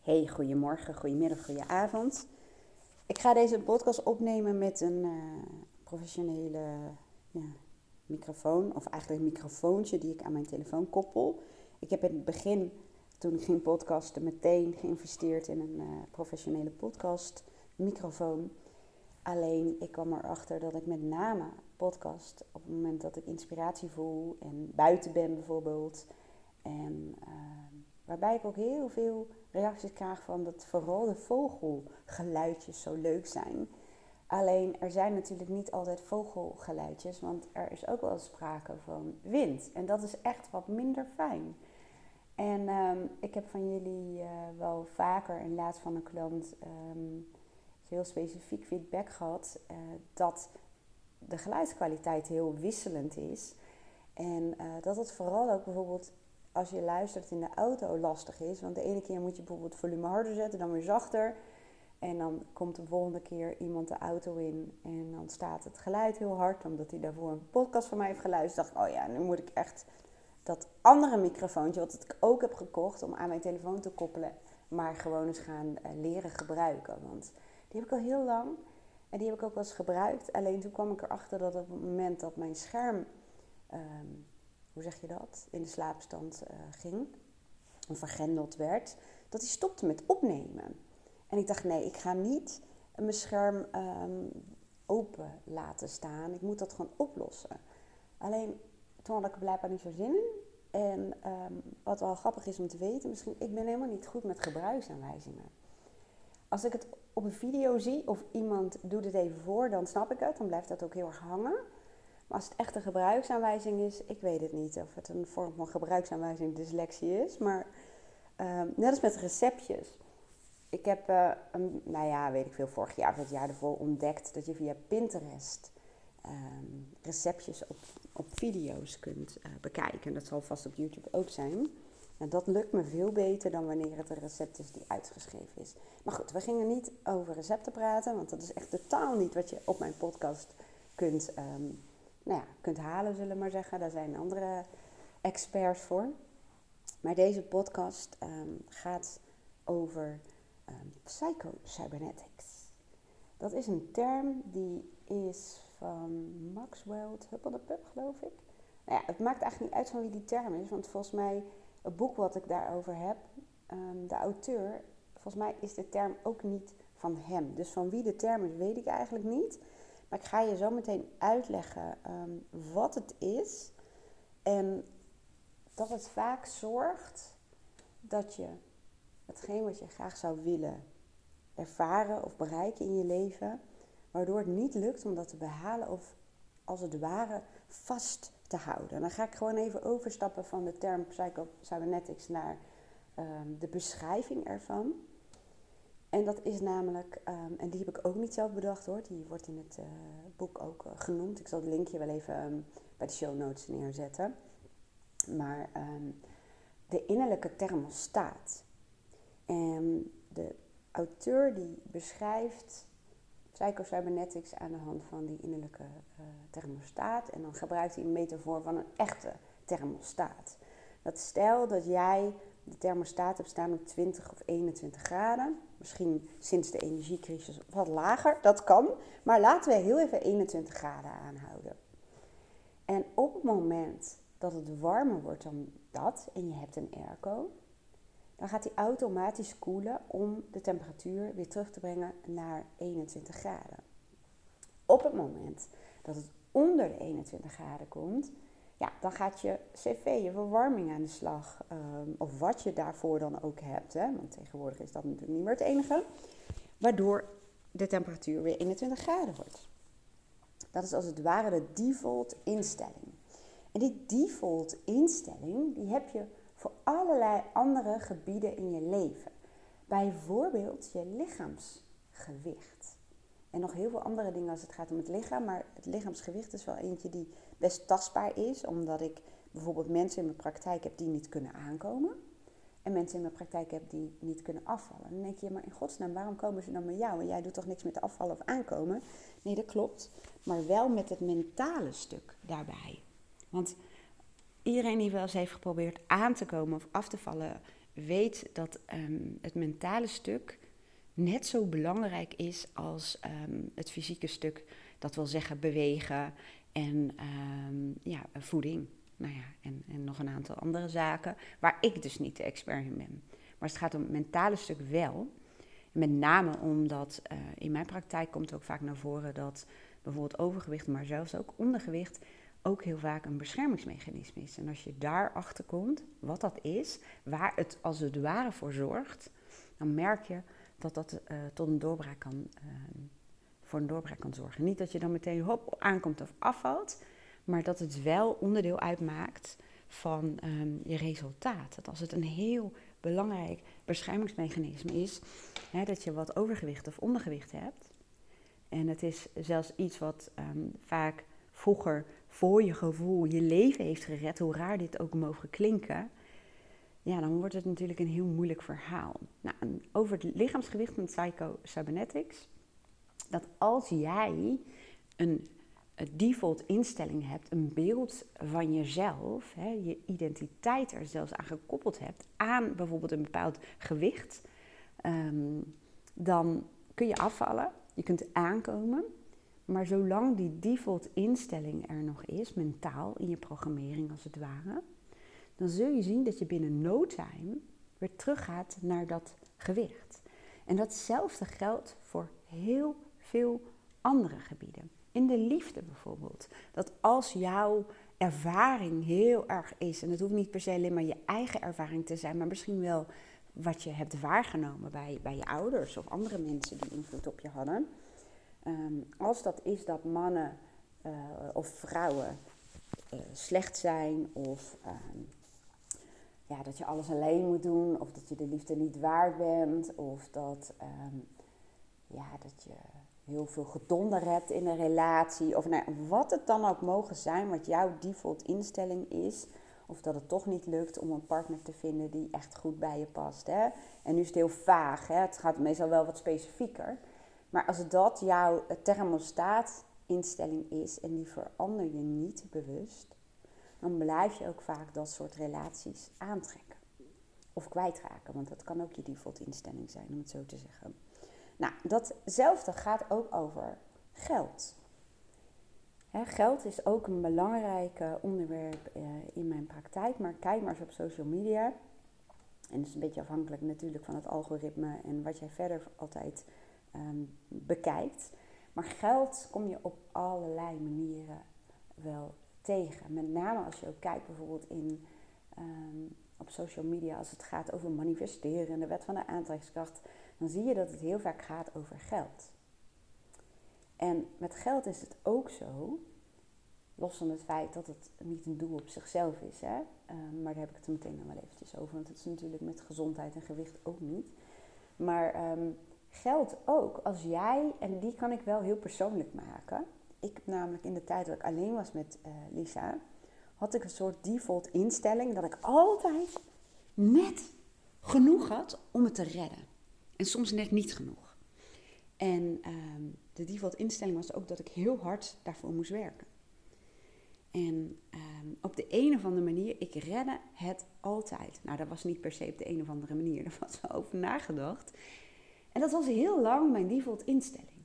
Hey, goedemorgen, goedemiddag, goedenavond. Ik ga deze podcast opnemen met een uh, professionele ja, microfoon, of eigenlijk een microfoontje die ik aan mijn telefoon koppel. Ik heb in het begin, toen ik ging podcasten, meteen geïnvesteerd in een uh, professionele podcast microfoon. Alleen ik kwam erachter dat ik met name podcast op het moment dat ik inspiratie voel en buiten ben bijvoorbeeld. En uh, waarbij ik ook heel veel reacties krijg van dat vooral de vogelgeluidjes zo leuk zijn. Alleen er zijn natuurlijk niet altijd vogelgeluidjes, want er is ook wel sprake van wind. En dat is echt wat minder fijn. En um, ik heb van jullie uh, wel vaker in laatst van een klant um, heel specifiek feedback gehad uh, dat de geluidskwaliteit heel wisselend is. En uh, dat het vooral ook bijvoorbeeld als je luistert in de auto lastig is. Want de ene keer moet je bijvoorbeeld het volume harder zetten, dan weer zachter. En dan komt de volgende keer iemand de auto in en dan staat het geluid heel hard, omdat hij daarvoor een podcast van mij heeft geluisterd. Dacht, oh ja, nu moet ik echt dat andere microfoontje, wat ik ook heb gekocht om aan mijn telefoon te koppelen, maar gewoon eens gaan uh, leren gebruiken. Want die heb ik al heel lang en die heb ik ook wel eens gebruikt. Alleen toen kwam ik erachter dat op het moment dat mijn scherm um, hoe zeg je dat, in de slaapstand uh, ging, of vergrendeld werd, dat hij stopte met opnemen. En ik dacht, nee, ik ga niet mijn scherm um, open laten staan. Ik moet dat gewoon oplossen. Alleen, toen had ik er blijkbaar niet zo zin in. En um, wat wel grappig is om te weten, misschien, ik ben helemaal niet goed met gebruiksaanwijzingen. Als ik het op een video zie of iemand doet het even voor, dan snap ik het. Dan blijft dat ook heel erg hangen. Maar als het echt een gebruiksaanwijzing is, ik weet het niet of het een vorm van gebruiksaanwijzing dyslexie is. Maar uh, net als met receptjes. Ik heb, uh, een, nou ja, weet ik veel, vorig jaar of het jaar ervoor ontdekt dat je via Pinterest um, receptjes op, op video's kunt uh, bekijken. Dat zal vast op YouTube ook zijn. Nou, dat lukt me veel beter dan wanneer het een recept is die uitgeschreven is. Maar goed, we gingen niet over recepten praten, want dat is echt totaal niet wat je op mijn podcast kunt um, nou ja, kunt halen, zullen we maar zeggen. Daar zijn andere experts voor. Maar deze podcast um, gaat over um, psychocybernetics. Dat is een term die is van Maxwell Huppeldepup, geloof ik. Nou ja, het maakt eigenlijk niet uit van wie die term is, want volgens mij, het boek wat ik daarover heb, um, de auteur, volgens mij is de term ook niet van hem. Dus van wie de term is, weet ik eigenlijk niet. Maar ik ga je zo meteen uitleggen um, wat het is. En dat het vaak zorgt dat je hetgeen wat je graag zou willen ervaren of bereiken in je leven, waardoor het niet lukt om dat te behalen of als het ware vast te houden. En dan ga ik gewoon even overstappen van de term psycho-cybernetics naar um, de beschrijving ervan. En dat is namelijk, um, en die heb ik ook niet zelf bedacht hoor, die wordt in het uh, boek ook uh, genoemd. Ik zal het linkje wel even um, bij de show notes neerzetten. Maar um, de innerlijke thermostaat. En de auteur die beschrijft psychocybernetics aan de hand van die innerlijke uh, thermostaat. En dan gebruikt hij een metafoor van een echte thermostaat. Dat stel dat jij de thermostaat hebt staan op 20 of 21 graden. Misschien sinds de energiecrisis wat lager, dat kan. Maar laten we heel even 21 graden aanhouden. En op het moment dat het warmer wordt dan dat en je hebt een airco, dan gaat die automatisch koelen om de temperatuur weer terug te brengen naar 21 graden. Op het moment dat het onder de 21 graden komt, ja, dan gaat je cv, je verwarming aan de slag. Um, of wat je daarvoor dan ook hebt. Hè? Want tegenwoordig is dat natuurlijk niet meer het enige. Waardoor de temperatuur weer 21 graden wordt. Dat is als het ware de default instelling. En die default instelling, die heb je voor allerlei andere gebieden in je leven. Bijvoorbeeld je lichaamsgewicht. En nog heel veel andere dingen als het gaat om het lichaam. Maar het lichaamsgewicht is wel eentje die best tastbaar is. Omdat ik bijvoorbeeld mensen in mijn praktijk heb die niet kunnen aankomen. En mensen in mijn praktijk heb die niet kunnen afvallen. Dan denk je, maar in godsnaam, waarom komen ze dan met jou? En jij doet toch niks met afvallen of aankomen? Nee, dat klopt. Maar wel met het mentale stuk daarbij. Want iedereen die wel eens heeft geprobeerd aan te komen of af te vallen, weet dat ehm, het mentale stuk net zo belangrijk is als ehm, het fysieke stuk. Dat wil zeggen bewegen en ehm, ja, voeding. Nou ja, en, en nog een aantal andere zaken waar ik dus niet de expert in ben. Maar het gaat om het mentale stuk wel. Met name omdat uh, in mijn praktijk komt ook vaak naar voren dat bijvoorbeeld overgewicht, maar zelfs ook ondergewicht, ook heel vaak een beschermingsmechanisme is. En als je daarachter komt, wat dat is, waar het als het ware voor zorgt, dan merk je dat dat uh, tot een doorbraak kan, uh, voor een doorbraak kan zorgen. Niet dat je dan meteen hop aankomt of afvalt, maar dat het wel onderdeel uitmaakt van um, je resultaat. Dat als het een heel belangrijk beschermingsmechanisme is, hè, dat je wat overgewicht of ondergewicht hebt. En het is zelfs iets wat um, vaak vroeger voor je gevoel je leven heeft gered, hoe raar dit ook mogen klinken, ja, dan wordt het natuurlijk een heel moeilijk verhaal. Nou, over het lichaamsgewicht met psycho-cybernetics, dat als jij een default instelling hebt, een beeld van jezelf, hè, je identiteit er zelfs aan gekoppeld hebt, aan bijvoorbeeld een bepaald gewicht, um, dan kun je afvallen, je kunt aankomen. Maar zolang die default instelling er nog is, mentaal in je programmering als het ware, dan zul je zien dat je binnen no time weer teruggaat naar dat gewicht. En datzelfde geldt voor heel veel andere gebieden. In de liefde bijvoorbeeld. Dat als jouw ervaring heel erg is, en het hoeft niet per se alleen maar je eigen ervaring te zijn, maar misschien wel wat je hebt waargenomen bij, bij je ouders of andere mensen die invloed op je hadden. Ehm, als dat is dat mannen uh, of vrouwen uh, slecht zijn of um, ja, dat je alles alleen moet doen of dat je de liefde niet waard bent of dat, um, ja, dat je heel veel gedonder hebt in een relatie of nou, wat het dan ook mogen zijn wat jouw default instelling is of dat het toch niet lukt om een partner te vinden die echt goed bij je past. Hè? En nu is het heel vaag, hè? het gaat meestal wel wat specifieker. Maar als dat jouw thermostaatinstelling is en die verander je niet bewust, dan blijf je ook vaak dat soort relaties aantrekken. Of kwijtraken, want dat kan ook je default instelling zijn, om het zo te zeggen. Nou, datzelfde gaat ook over geld. geld is ook een belangrijk onderwerp eh, in mijn praktijk, maar kijk maar eens op social media. En dat is een beetje afhankelijk natuurlijk van het algoritme en wat jij verder altijd um, bekijkt. Maar geld kom je op allerlei manieren wel tegen. Met name als je ook kijkt bijvoorbeeld in, um, op social media als het gaat over manifesteren en de wet van de aantrekkingskracht, dan zie je dat het heel vaak gaat over geld. En met geld is het ook zo, los van het feit dat het niet een doel op zichzelf is, hè? Um, maar daar heb ik het er meteen nog wel eventjes over, want het is natuurlijk met gezondheid en gewicht ook niet. Maar um, geldt ook als jij, en die kan ik wel heel persoonlijk maken. Ik heb namelijk in de tijd dat ik alleen was met uh, Lisa, had ik een soort default instelling dat ik altijd net genoeg had om het te redden. En soms net niet genoeg. En um, de default instelling was ook dat ik heel hard daarvoor moest werken. En um, op de een of andere manier, ik redde het altijd. Nou, dat was niet per se op de een of andere manier, daar was wel over nagedacht. En dat was heel lang mijn default instelling.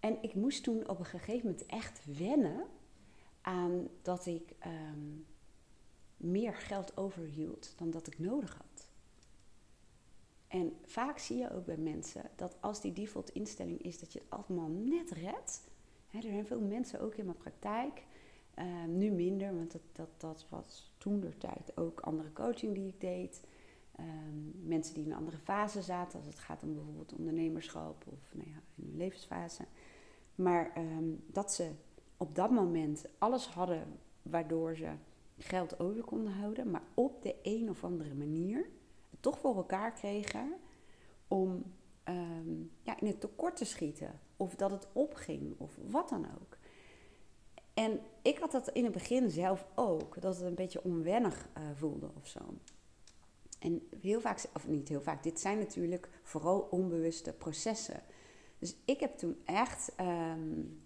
En ik moest toen op een gegeven moment echt wennen aan dat ik um, meer geld overhield dan dat ik nodig had. En vaak zie je ook bij mensen dat als die default instelling is dat je het allemaal net redt. Hè, er zijn veel mensen ook in mijn praktijk, uh, nu minder, want dat, dat, dat was toen de tijd ook andere coaching die ik deed. Um, mensen die in een andere fase zaten, als het gaat om bijvoorbeeld ondernemerschap of nou ja, in hun levensfase. Maar um, dat ze op dat moment alles hadden waardoor ze geld over konden houden, maar op de een of andere manier toch voor elkaar kregen om um, ja, in het tekort te schieten. Of dat het opging, of wat dan ook. En ik had dat in het begin zelf ook, dat het een beetje onwennig uh, voelde of zo. En heel vaak, of niet heel vaak, dit zijn natuurlijk vooral onbewuste processen. Dus ik heb toen echt, um,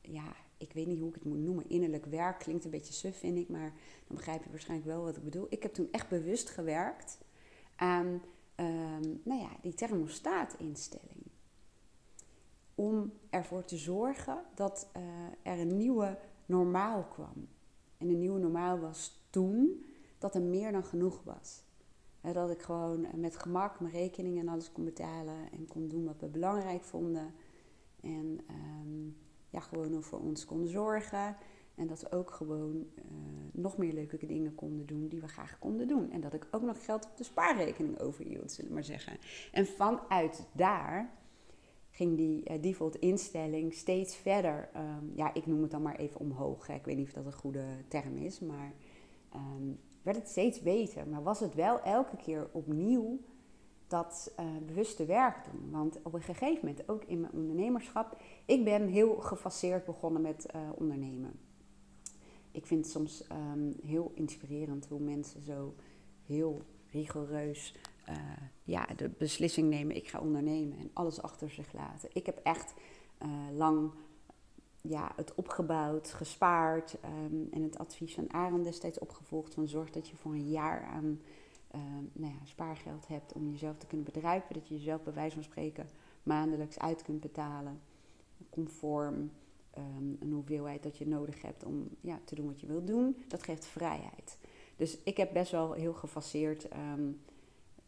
ja, ik weet niet hoe ik het moet noemen. Innerlijk werk klinkt een beetje suf, vind ik, maar dan begrijp je waarschijnlijk wel wat ik bedoel. Ik heb toen echt bewust gewerkt aan ehm, nou ja, die thermostaatinstelling. Om ervoor te zorgen dat uh, er een nieuwe normaal kwam. En een nieuwe normaal was toen dat er meer dan genoeg was. dat ik gewoon met gemak mijn rekeningen en alles kon betalen en kon doen wat we belangrijk vonden. En um, ja, gewoon voor ons konden zorgen. En dat we ook gewoon uh, nog meer leuke dingen konden doen die we graag konden doen. En dat ik ook nog geld op de spaarrekening overhield, zullen we maar zeggen. En vanuit daar ging die uh, default instelling steeds verder. Um, ja, ik noem het dan maar even omhoog. Ik weet niet of dat een goede term is, maar um, werd het steeds beter. Maar was het wel elke keer opnieuw dat uh, bewuste werk doen. Want op een gegeven moment, ook in mijn ondernemerschap, ik ben heel gefaseerd begonnen met ondernemen. Ik vind het soms um, heel inspirerend hoe mensen zo heel rigoureus uh, ja, de beslissing nemen: ik ga ondernemen en alles achter zich laten. Ik heb echt lang ja, het opgebouwd, gespaard um, en het advies van Aaron destijds opgevolgd van zorg dat je voor een jaar aan Ehm, nou ja, spaargeld hebt om jezelf te kunnen bedrijven. Dat je jezelf bij wijze van spreken maandelijks uit kunt betalen. Conform um, een hoeveelheid dat je nodig hebt om ja, te doen wat je wilt doen. Dat geeft vrijheid. Dus ik heb best wel heel gefaseerd um,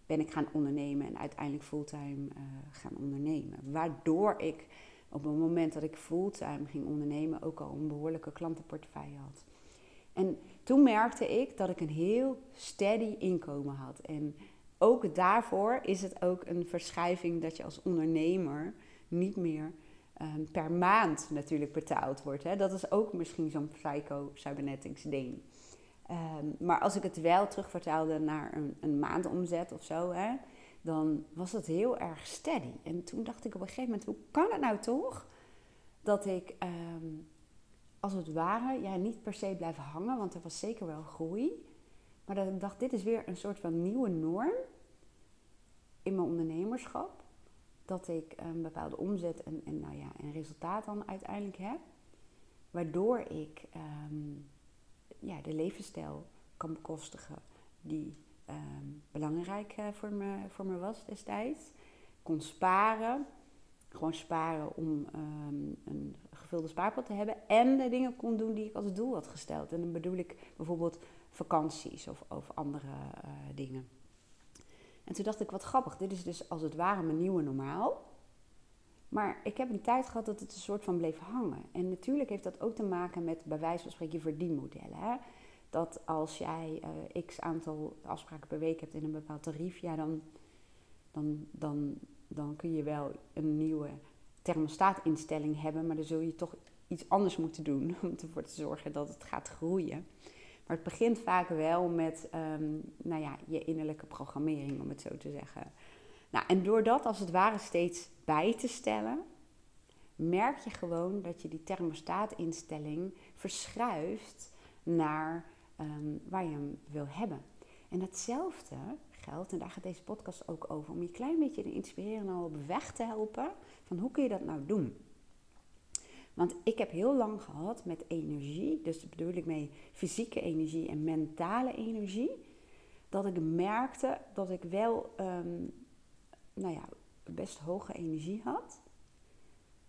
ben ik gaan ondernemen en uiteindelijk fulltime uh, gaan ondernemen. Waardoor ik op het moment dat ik fulltime ging ondernemen ook al een behoorlijke klantenportefeuille had. En toen merkte ik dat ik een heel steady inkomen had. En ook daarvoor is het ook een verschuiving dat je als ondernemer niet meer um, per maand natuurlijk betaald wordt. Hè. Dat is ook misschien zo'n psycho-cybernetics ding. Um, maar als ik het wel terugvertaalde naar een, een maandomzet of zo, hè, dan was het heel erg steady. En toen dacht ik op een gegeven moment, hoe kan het nou toch dat ik um, als het ware, ja, niet per se blijven hangen, want er was zeker wel groei. Maar dat ik dacht, dit is weer een soort van nieuwe norm in mijn ondernemerschap. Dat ik een bepaalde omzet en, en, nou ja, en resultaat dan uiteindelijk heb. Waardoor ik um, ja, de levensstijl kan bekostigen die um, belangrijk uh, voor, me, voor me was destijds. Kon sparen. Gewoon sparen om um, een gevulde spaarpot te hebben en de dingen kon doen die ik als doel had gesteld. En dan bedoel ik bijvoorbeeld vakanties of, of andere uh, dingen. En toen dacht ik, wat grappig, dit is dus als het ware mijn nieuwe normaal. Maar ik heb een tijd gehad dat het een soort van bleef hangen. En natuurlijk heeft dat ook te maken met, bij wijze van spreken, je verdienmodellen. Hè? Dat als jij uh, x aantal afspraken per week hebt in een bepaald tarief, ja, dan, dan, dan, dan kun je wel een nieuwe thermostaatinstelling hebben, maar dan zul je toch iets anders moeten doen om ervoor te zorgen dat het gaat groeien. Maar het begint vaak wel met um, nou ja, je innerlijke programmering, om het zo te zeggen. Nou, en door dat als het ware steeds bij te stellen, merk je gewoon dat je die thermostaatinstelling verschuift naar um, waar je hem wil hebben. En datzelfde geldt, en daar gaat deze podcast ook over, om je klein beetje te inspireren en al op weg te helpen van hoe kun je dat nou doen? Want ik heb heel lang gehad met energie, dus bedoel ik mee fysieke energie en mentale energie, dat ik merkte dat ik wel, um, nou ja, best hoge energie had,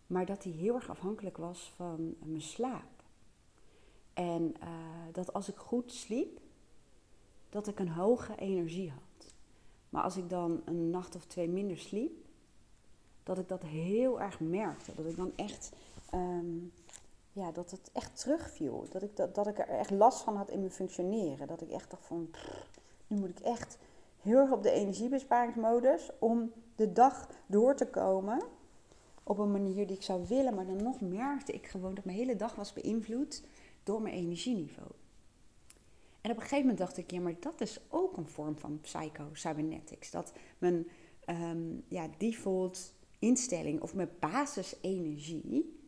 maar dat die heel erg afhankelijk was van mijn slaap. En uh, dat als ik goed sliep, dat ik een hoge energie had. Maar als ik dan een nacht of twee minder sliep, dat ik dat heel erg merkte. Dat ik dan echt, um, ja, dat het echt terugviel. Dat ik, dat, dat ik er echt last van had in mijn functioneren. Dat ik echt dacht van, nu moet ik echt heel erg op de energiebesparingsmodus om de dag door te komen op een manier die ik zou willen. Maar dan nog merkte ik gewoon dat mijn hele dag was beïnvloed door mijn energieniveau. En op een gegeven moment dacht ik, ja, maar dat is ook een vorm van psycho-cybernetics. Dat mijn um, ja, default instelling of mijn basisenergie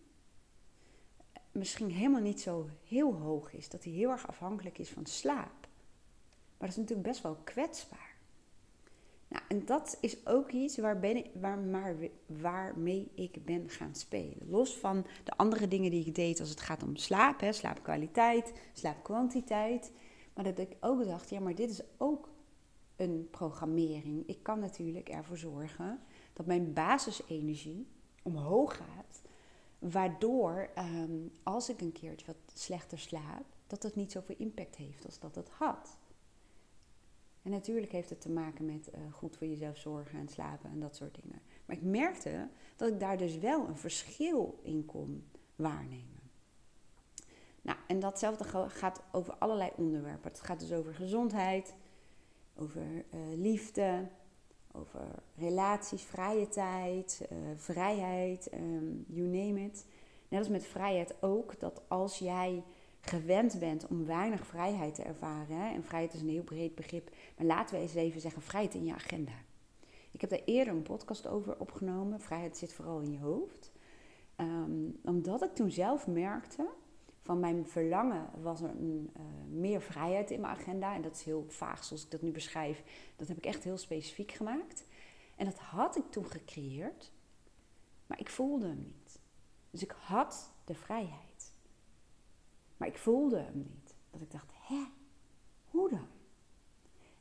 misschien helemaal niet zo heel hoog is. Dat die heel erg afhankelijk is van slaap. Maar dat is natuurlijk best wel kwetsbaar. Nou, en dat is ook iets waar ben ik, waar, waarmee ik ben gaan spelen. Los van de andere dingen die ik deed als het gaat om slaap, hè, slaapkwaliteit, slaapkwantiteit. Maar dat ik ook dacht, ja, maar dit is ook een programmering. Ik kan natuurlijk ervoor zorgen dat mijn basisenergie omhoog gaat. Waardoor ehm, als ik een keertje wat slechter slaap, dat het niet zoveel impact heeft als dat het had. En natuurlijk heeft het te maken met uh, goed voor jezelf zorgen en slapen en dat soort dingen. Maar ik merkte dat ik daar dus wel een verschil in kon waarnemen. Nou, en datzelfde gaat over allerlei onderwerpen. Het gaat dus over gezondheid, over uh, liefde, over relaties, vrije tijd, uh, vrijheid, um, you name it. Net als met vrijheid ook, dat als jij gewend bent om weinig vrijheid te ervaren, en vrijheid is een heel breed begrip, maar laten we eens even zeggen vrijheid in je agenda. Ik heb daar eerder een podcast over opgenomen. Vrijheid zit vooral in je hoofd. Um, omdat ik toen zelf merkte van mijn verlangen was er een, uh, meer vrijheid in mijn agenda. En dat is heel vaag zoals ik dat nu beschrijf. Dat heb ik echt heel specifiek gemaakt. En dat had ik toen gecreëerd, maar ik voelde hem niet. Dus ik had de vrijheid. Maar ik voelde hem niet. Dat ik dacht, hè, hoe dan?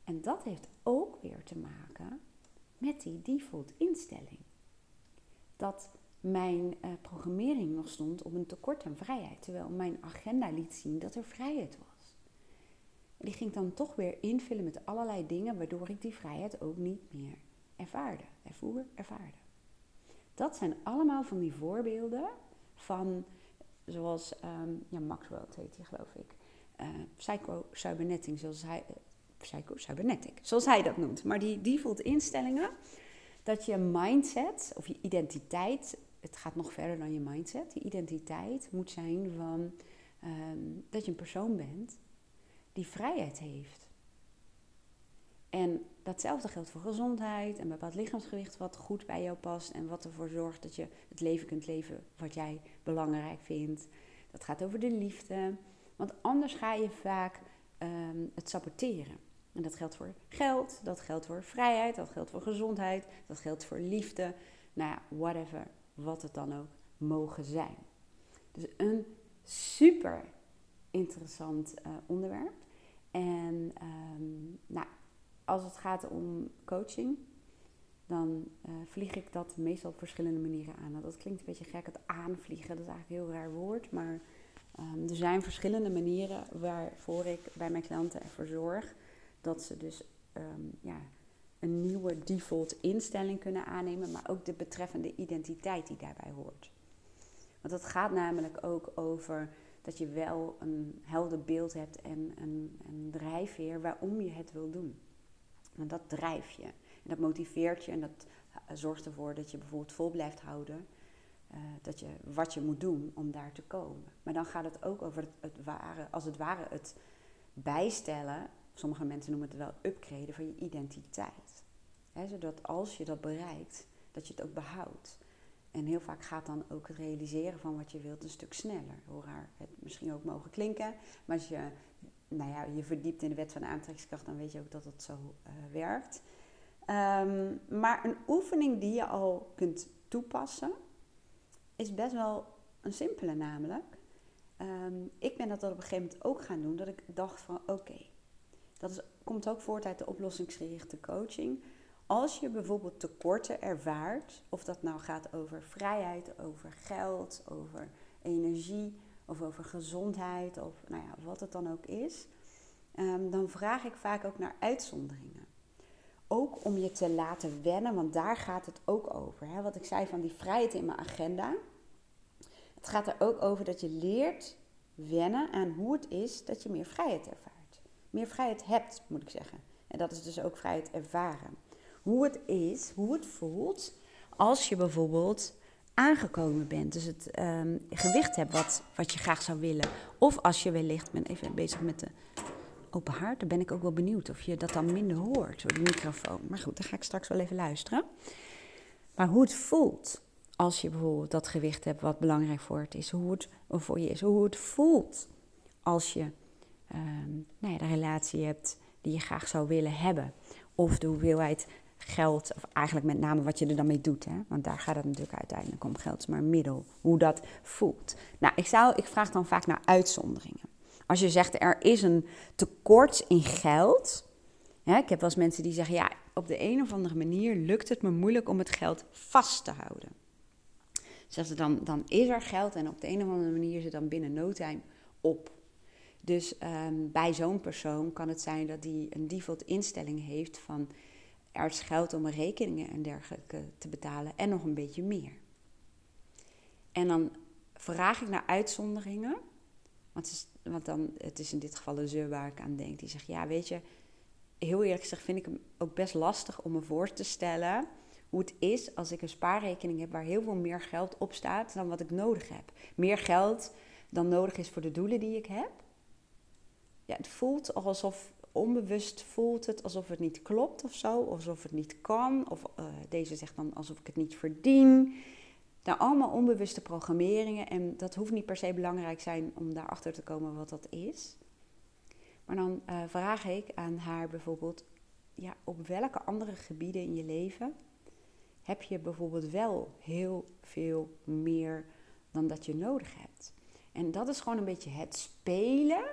En dat heeft ook weer te maken met die default instelling. Dat mijn uh, programmering nog stond op een tekort aan vrijheid. Terwijl mijn agenda liet zien dat er vrijheid was. En die ging dan toch weer invullen met allerlei dingen, waardoor ik die vrijheid ook niet meer ervaarde. Ervoer, ervaarde. Dat zijn allemaal van die voorbeelden van, zoals um, ja, Maxwell heet hij geloof ik, uh, psycho-cybernetic, zoals hij, uh, psycho-cybernetic, zoals hij dat noemt. Maar die default instellingen, dat je mindset of je identiteit het gaat nog verder dan je mindset. Je identiteit moet zijn van ehm, dat je een persoon bent die vrijheid heeft. En datzelfde geldt voor gezondheid en bepaald lichaamsgewicht wat goed bij jou past en wat ervoor zorgt dat je het leven kunt leven wat jij belangrijk vindt. Dat gaat over de liefde, want anders ga je vaak um, het saboteren. En dat geldt voor geld, dat geldt voor vrijheid, dat geldt voor gezondheid, dat geldt voor liefde. Nou whatever wat het dan ook mogen zijn. Dus een super interessant uh, onderwerp. En um, nou, als het gaat om coaching, dan uh, vlieg ik dat meestal op verschillende manieren aan. Nou, dat klinkt een beetje gek, het aanvliegen, dat is eigenlijk een heel raar woord. Maar um, er zijn verschillende manieren waarvoor ik bij mijn klanten ervoor zorg dat ze dus um, ja, een nieuwe default instelling kunnen aannemen, maar ook de betreffende identiteit die daarbij hoort. Want het gaat namelijk ook over dat je wel een helder beeld hebt en een, een drijfveer waarom je het wil doen. Want dat drijf je. En dat motiveert je en dat eh, zorgt ervoor dat je bijvoorbeeld vol blijft houden. Uh, dat je wat je moet doen om daar te komen. Maar dan gaat het ook over het ware, als het ware het bijstellen sommige mensen noemen het wel upgraden van je identiteit. zodat als je dat bereikt, dat je het ook behoudt. En heel vaak gaat dan ook het realiseren van wat je wilt een stuk sneller. Hoe raar het misschien ook mogen klinken. Maar als je nou ja, je verdiept in de wet van aantrekkingskracht, dan weet je ook dat het zo uh, werkt. Um, maar een oefening die je al kunt toepassen, is best wel een simpele namelijk. Um, ik ben dat op een gegeven moment ook gaan doen, dat ik dacht van oké, dat komt ook voort uit de oplossingsgerichte coaching. Als je bijvoorbeeld tekorten ervaart, of dat nou gaat over vrijheid, over geld, over energie of over gezondheid of nou ja, wat het dan ook is, um, dan vraag ik vaak ook naar uitzonderingen. Ook om je te laten wennen, want daar gaat het ook over. Hè? Wat ik zei van die vrijheid in mijn agenda. Het gaat er ook over dat je leert wennen aan hoe het is dat je meer vrijheid ervaart meer vrijheid hebt, moet ik zeggen. En dat is dus ook vrijheid ervaren. Hoe het is, hoe het voelt als je bijvoorbeeld aangekomen bent. Dus het um, gewicht hebt wat, wat je graag zou willen. Of als je wellicht, ben even bezig met de open haard, dan ben ik ook wel benieuwd of je dat dan minder hoort door die microfoon. Maar goed, dan ga ik straks wel even luisteren. Maar hoe het voelt als je bijvoorbeeld dat gewicht hebt wat belangrijk voor het is, hoe het voor je is, hoe het voelt als je um, nou ja, de relatie hebt die je graag zou willen hebben. Of de hoeveelheid geld, of eigenlijk met name wat je er dan mee doet. Hè? Want daar gaat het natuurlijk uiteindelijk om. Geld is maar een middel. Hoe dat voelt. Nou, ik, zou, ik vraag dan vaak naar uitzonderingen. Als je zegt er is een tekort in geld, Ja, ik heb wel eens mensen die zeggen, ja, op de een of andere manier lukt het me moeilijk om het geld vast te houden. Dus dan, dan is er geld en op de een of andere manier is het dan binnen no time op. Dus ehm, bij zo'n persoon kan het zijn dat die een default instelling heeft van er is geld om rekeningen en dergelijke te betalen en nog een beetje meer. En dan vraag ik naar uitzonderingen, want het is, want dan, het is in dit geval een ze waar ik aan denk, die zegt, ja weet je, heel eerlijk gezegd vind ik hem ook best lastig om me voor te stellen hoe het is als ik een spaarrekening heb waar heel veel meer geld op staat dan wat ik nodig heb. Meer geld dan nodig is voor de doelen die ik heb. Het voelt alsof onbewust voelt het alsof het niet klopt of zo, of alsof het niet kan, of uh, deze zegt dan alsof ik het niet verdien. Nou, allemaal onbewuste programmeringen en dat hoeft niet per se belangrijk zijn om daarachter te komen wat dat is. Maar dan uh, vraag ik aan haar bijvoorbeeld, ja, op welke andere gebieden in je leven heb je bijvoorbeeld wel heel veel meer dan dat je nodig hebt. En dat is gewoon een beetje het spelen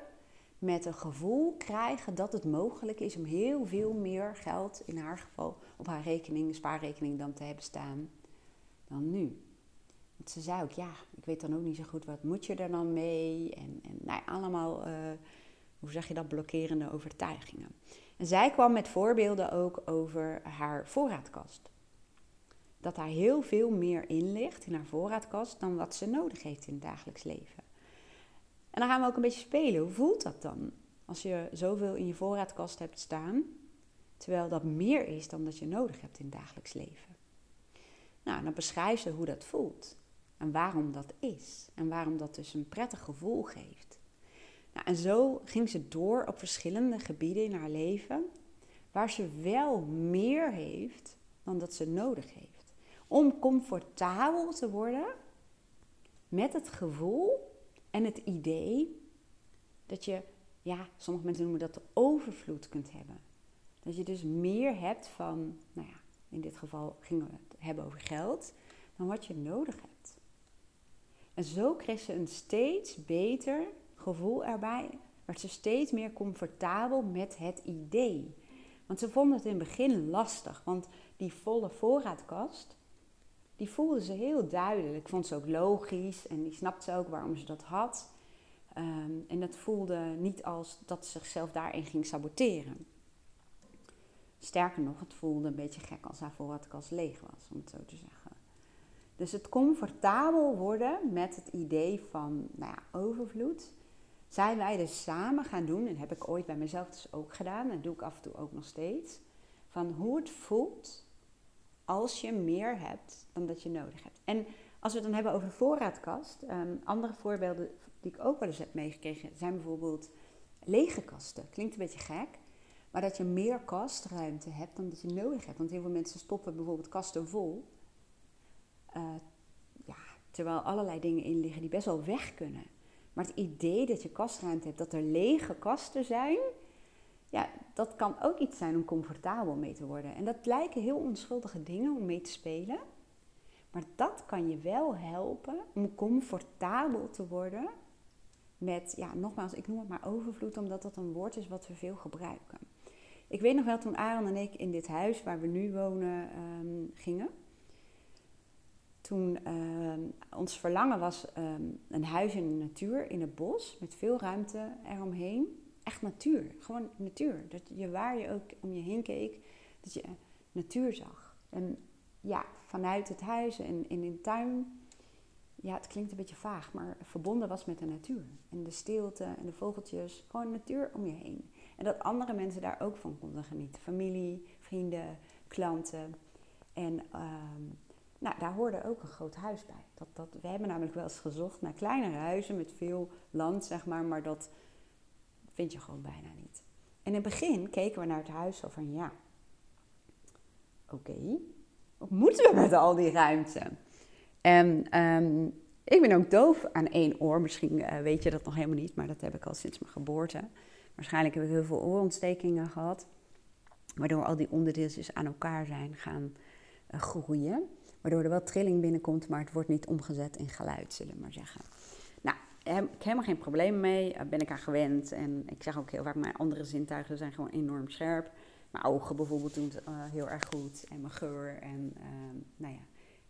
met een gevoel krijgen dat het mogelijk is om heel veel meer geld, in haar geval op haar rekening, spaarrekening, dan te hebben staan dan nu. Want ze zei ook, ja, ik weet dan ook niet zo goed, wat moet je er dan mee? En, en nou ja, allemaal, uh, hoe zeg je dat, blokkerende overtuigingen. En zij kwam met voorbeelden ook over haar voorraadkast dat daar heel veel meer in ligt in haar voorraadkast dan wat ze nodig heeft in het dagelijks leven. En dan gaan we ook een beetje spelen. Hoe voelt dat dan? Als je zoveel in je voorraadkast hebt staan, terwijl dat meer is dan dat je nodig hebt in dagelijks leven. Nou, dan beschrijft ze hoe dat voelt en waarom dat is en waarom dat dus een prettig gevoel geeft. Nou, en zo ging ze door op verschillende gebieden in haar leven waar ze wel meer heeft dan dat ze nodig heeft om comfortabel te worden met het gevoel en het idee dat je, ja, sommige mensen noemen dat de overvloed kunt hebben. Dat je dus meer hebt van, nou ja, in dit geval gingen we het hebben over geld, dan wat je nodig hebt. En zo kreeg ze een steeds beter gevoel erbij, werd ze steeds meer comfortabel met het idee. Want ze vonden het in het begin lastig, want die volle voorraadkast, die voelde ze heel duidelijk. Vond ze ook logisch en die snapte ze ook waarom ze dat had. Ehm, en dat voelde niet als dat ze zichzelf daarin ging saboteren. Sterker nog, het voelde een beetje gek als haar voorraadkast leeg was, om het zo te zeggen. Dus het comfortabel worden met het idee van nou ja, overvloed, zijn wij dus samen gaan doen, en heb ik ooit bij mezelf dus ook gedaan, en doe ik af en toe ook nog steeds, van hoe het voelt als je meer hebt dan dat je nodig hebt. En als we het dan hebben over de voorraadkast, um, andere voorbeelden die ik ook wel eens heb meegekregen zijn bijvoorbeeld lege kasten. Klinkt een beetje gek, maar dat je meer kastruimte hebt dan dat je nodig hebt. Want heel veel mensen stoppen bijvoorbeeld kasten vol, uh, ja, terwijl allerlei dingen in liggen die best wel weg kunnen. Maar het idee dat je kastruimte hebt, dat er lege kasten zijn, ja, dat kan ook iets zijn om comfortabel mee te worden. En dat lijken heel onschuldige dingen om mee te spelen. Maar dat kan je wel helpen om comfortabel te worden met, ja, nogmaals, ik noem het maar overvloed, omdat dat een woord is wat we veel gebruiken. Ik weet nog wel toen Aaron en ik in dit huis waar we nu wonen ehm, gingen. Toen uh, ons verlangen was ehm, een huis in de natuur, in het bos, met veel ruimte eromheen echt natuur. Gewoon natuur. Dat je waar je ook om je heen keek, dat je natuur zag. En ja, vanuit het huis en, in de tuin, ja, het klinkt een beetje vaag, maar verbonden was met de natuur. En de stilte en de vogeltjes, gewoon natuur om je heen. En dat andere mensen daar ook van konden genieten. Familie, vrienden, klanten. En ehm, nou, daar hoorde ook een groot huis bij. Dat, dat, we hebben namelijk wel eens gezocht naar kleinere huizen met veel land, zeg maar, maar dat vind je gewoon bijna niet. En in het begin keken we naar het huis zo van ja, oké, wat moeten we met al die ruimte? En ehm, ik ben ook doof aan één oor. Misschien eh, weet je dat nog helemaal niet, maar dat heb ik al sinds mijn geboorte. Waarschijnlijk heb ik heel veel oorontstekingen gehad, waardoor al die onderdeeltjes aan elkaar zijn gaan uh, groeien. Waardoor er wel trilling binnenkomt, maar het wordt niet omgezet in geluid, zullen we maar zeggen heb helemaal geen probleem mee. Daar ben ik aan gewend. En ik zeg ook heel vaak, mijn andere zintuigen zijn gewoon enorm scherp. Mijn ogen bijvoorbeeld doen het eh, heel erg goed. En mijn geur. En, ehm, nou ja.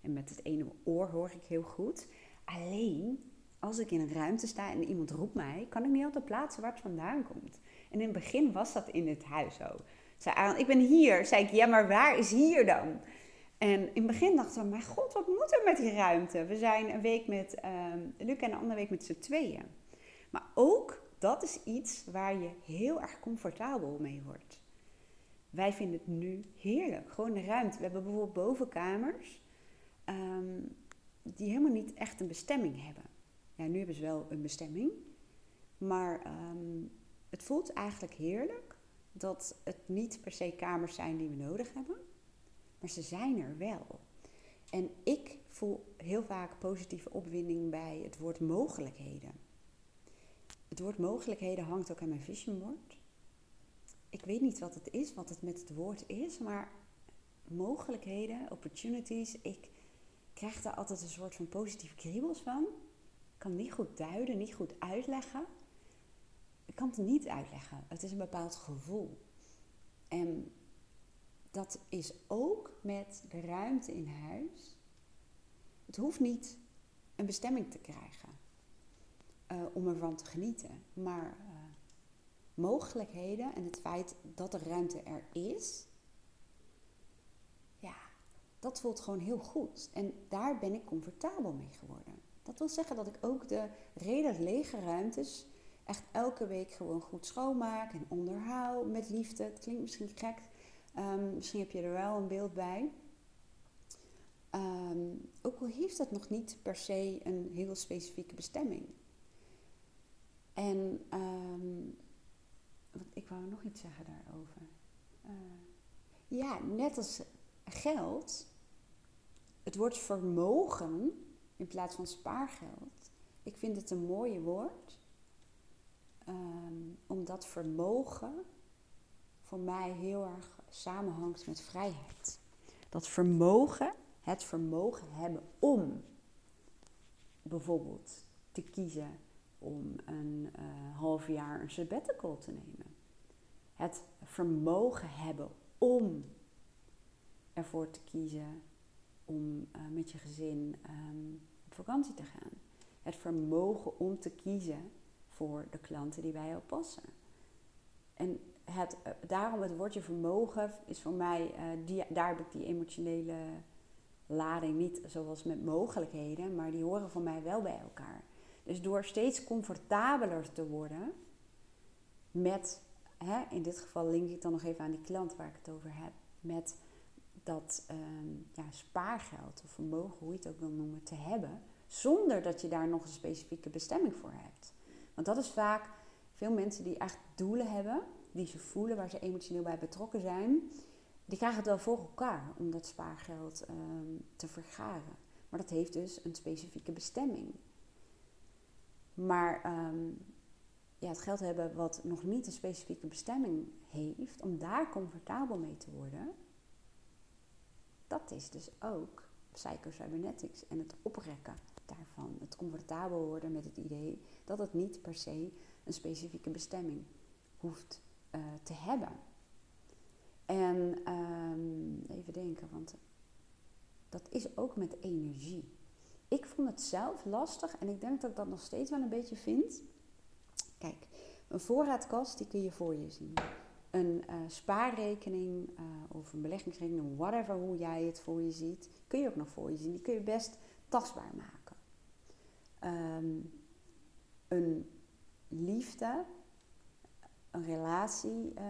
en met het ene oor hoor ik heel goed. Alleen, als ik in een ruimte sta en iemand roept mij, kan ik niet altijd plaatsen waar het vandaan komt. En in het begin was dat in het huis zo. Zei ik ben hier. Zei ik, ja, maar waar is hier dan? En in het begin dachten we, mijn god, wat moet er met die ruimte? We zijn een week met um, Luc en een andere week met z'n tweeën. Maar ook dat is iets waar je heel erg comfortabel mee wordt. Wij vinden het nu heerlijk, gewoon de ruimte. We hebben bijvoorbeeld bovenkamers um, die helemaal niet echt een bestemming hebben. Ja, nu hebben ze wel een bestemming, maar um, het voelt eigenlijk heerlijk dat het niet per se kamers zijn die we nodig hebben, maar ze zijn er wel. En ik voel heel vaak positieve opwinding bij het woord mogelijkheden. Het woord mogelijkheden hangt ook aan mijn vision board. Ik weet niet wat het is, wat het met het woord is, maar mogelijkheden, opportunities, ik krijg daar altijd een soort van positieve kriebels van. Ik kan niet goed duiden, niet goed uitleggen. Ik kan het niet uitleggen. Het is een bepaald gevoel. En dat is ook met de ruimte in huis. Het hoeft niet een bestemming te krijgen uh, om ervan te genieten. Maar uh, mogelijkheden en het feit dat er ruimte er is, ja, dat voelt gewoon heel goed. En daar ben ik comfortabel mee geworden. Dat wil zeggen dat ik ook de redelijk lege ruimtes echt elke week gewoon goed schoonmaak en onderhoud met liefde. Het klinkt misschien gek, um, misschien heb je er wel een beeld bij. Um, ook al heeft het nog niet per se een heel specifieke bestemming. En um, wat, ik wou nog iets zeggen daarover. Uh, ja, net als geld, het woord vermogen in plaats van spaargeld. Ik vind het een mooie woord, omdat vermogen voor mij heel erg samenhangt met vrijheid. Dat vermogen, het vermogen hebben om bijvoorbeeld te kiezen om een uh, half jaar een sabbatical te nemen. Het vermogen hebben om ervoor te kiezen om uh, met je gezin um, op vakantie te gaan. Het vermogen om te kiezen voor de klanten die bij jou passen. En het, uh, daarom het woordje vermogen is voor mij, die, daar heb ik die emotionele lading niet zoals met mogelijkheden, maar die horen voor mij wel bij elkaar. Dus door steeds comfortabeler te worden met, hè, in dit geval link ik dan nog even aan die klant waar ik het over heb, met dat um, ja, spaargeld of vermogen, hoe je het ook wil noemen, te hebben, zonder dat je daar nog een specifieke bestemming voor hebt. Want dat is vaak veel mensen die echt doelen hebben, die ze voelen, waar ze emotioneel bij betrokken zijn, die krijgen het wel voor elkaar om dat spaargeld um, te vergaren. Maar dat heeft dus een specifieke bestemming. Maar um, ja, het geld hebben wat nog niet een specifieke bestemming heeft, om daar comfortabel mee te worden, dat is dus ook psychocybernetics en het oprekken daarvan. Het comfortabel worden met het idee dat het niet per se een specifieke bestemming hoeft uh, te hebben. En um, even denken, want dat is ook met energie ik vond het zelf lastig en ik denk dat ik dat nog steeds wel een beetje vind. Kijk, een voorraadkast die kun je voor je zien. Een uh, spaarrekening uh, of een beleggingsrekening, whatever hoe jij het voor je ziet, kun je ook nog voor je zien. Die kun je best tastbaar maken. Um, een liefde, een relatie uh,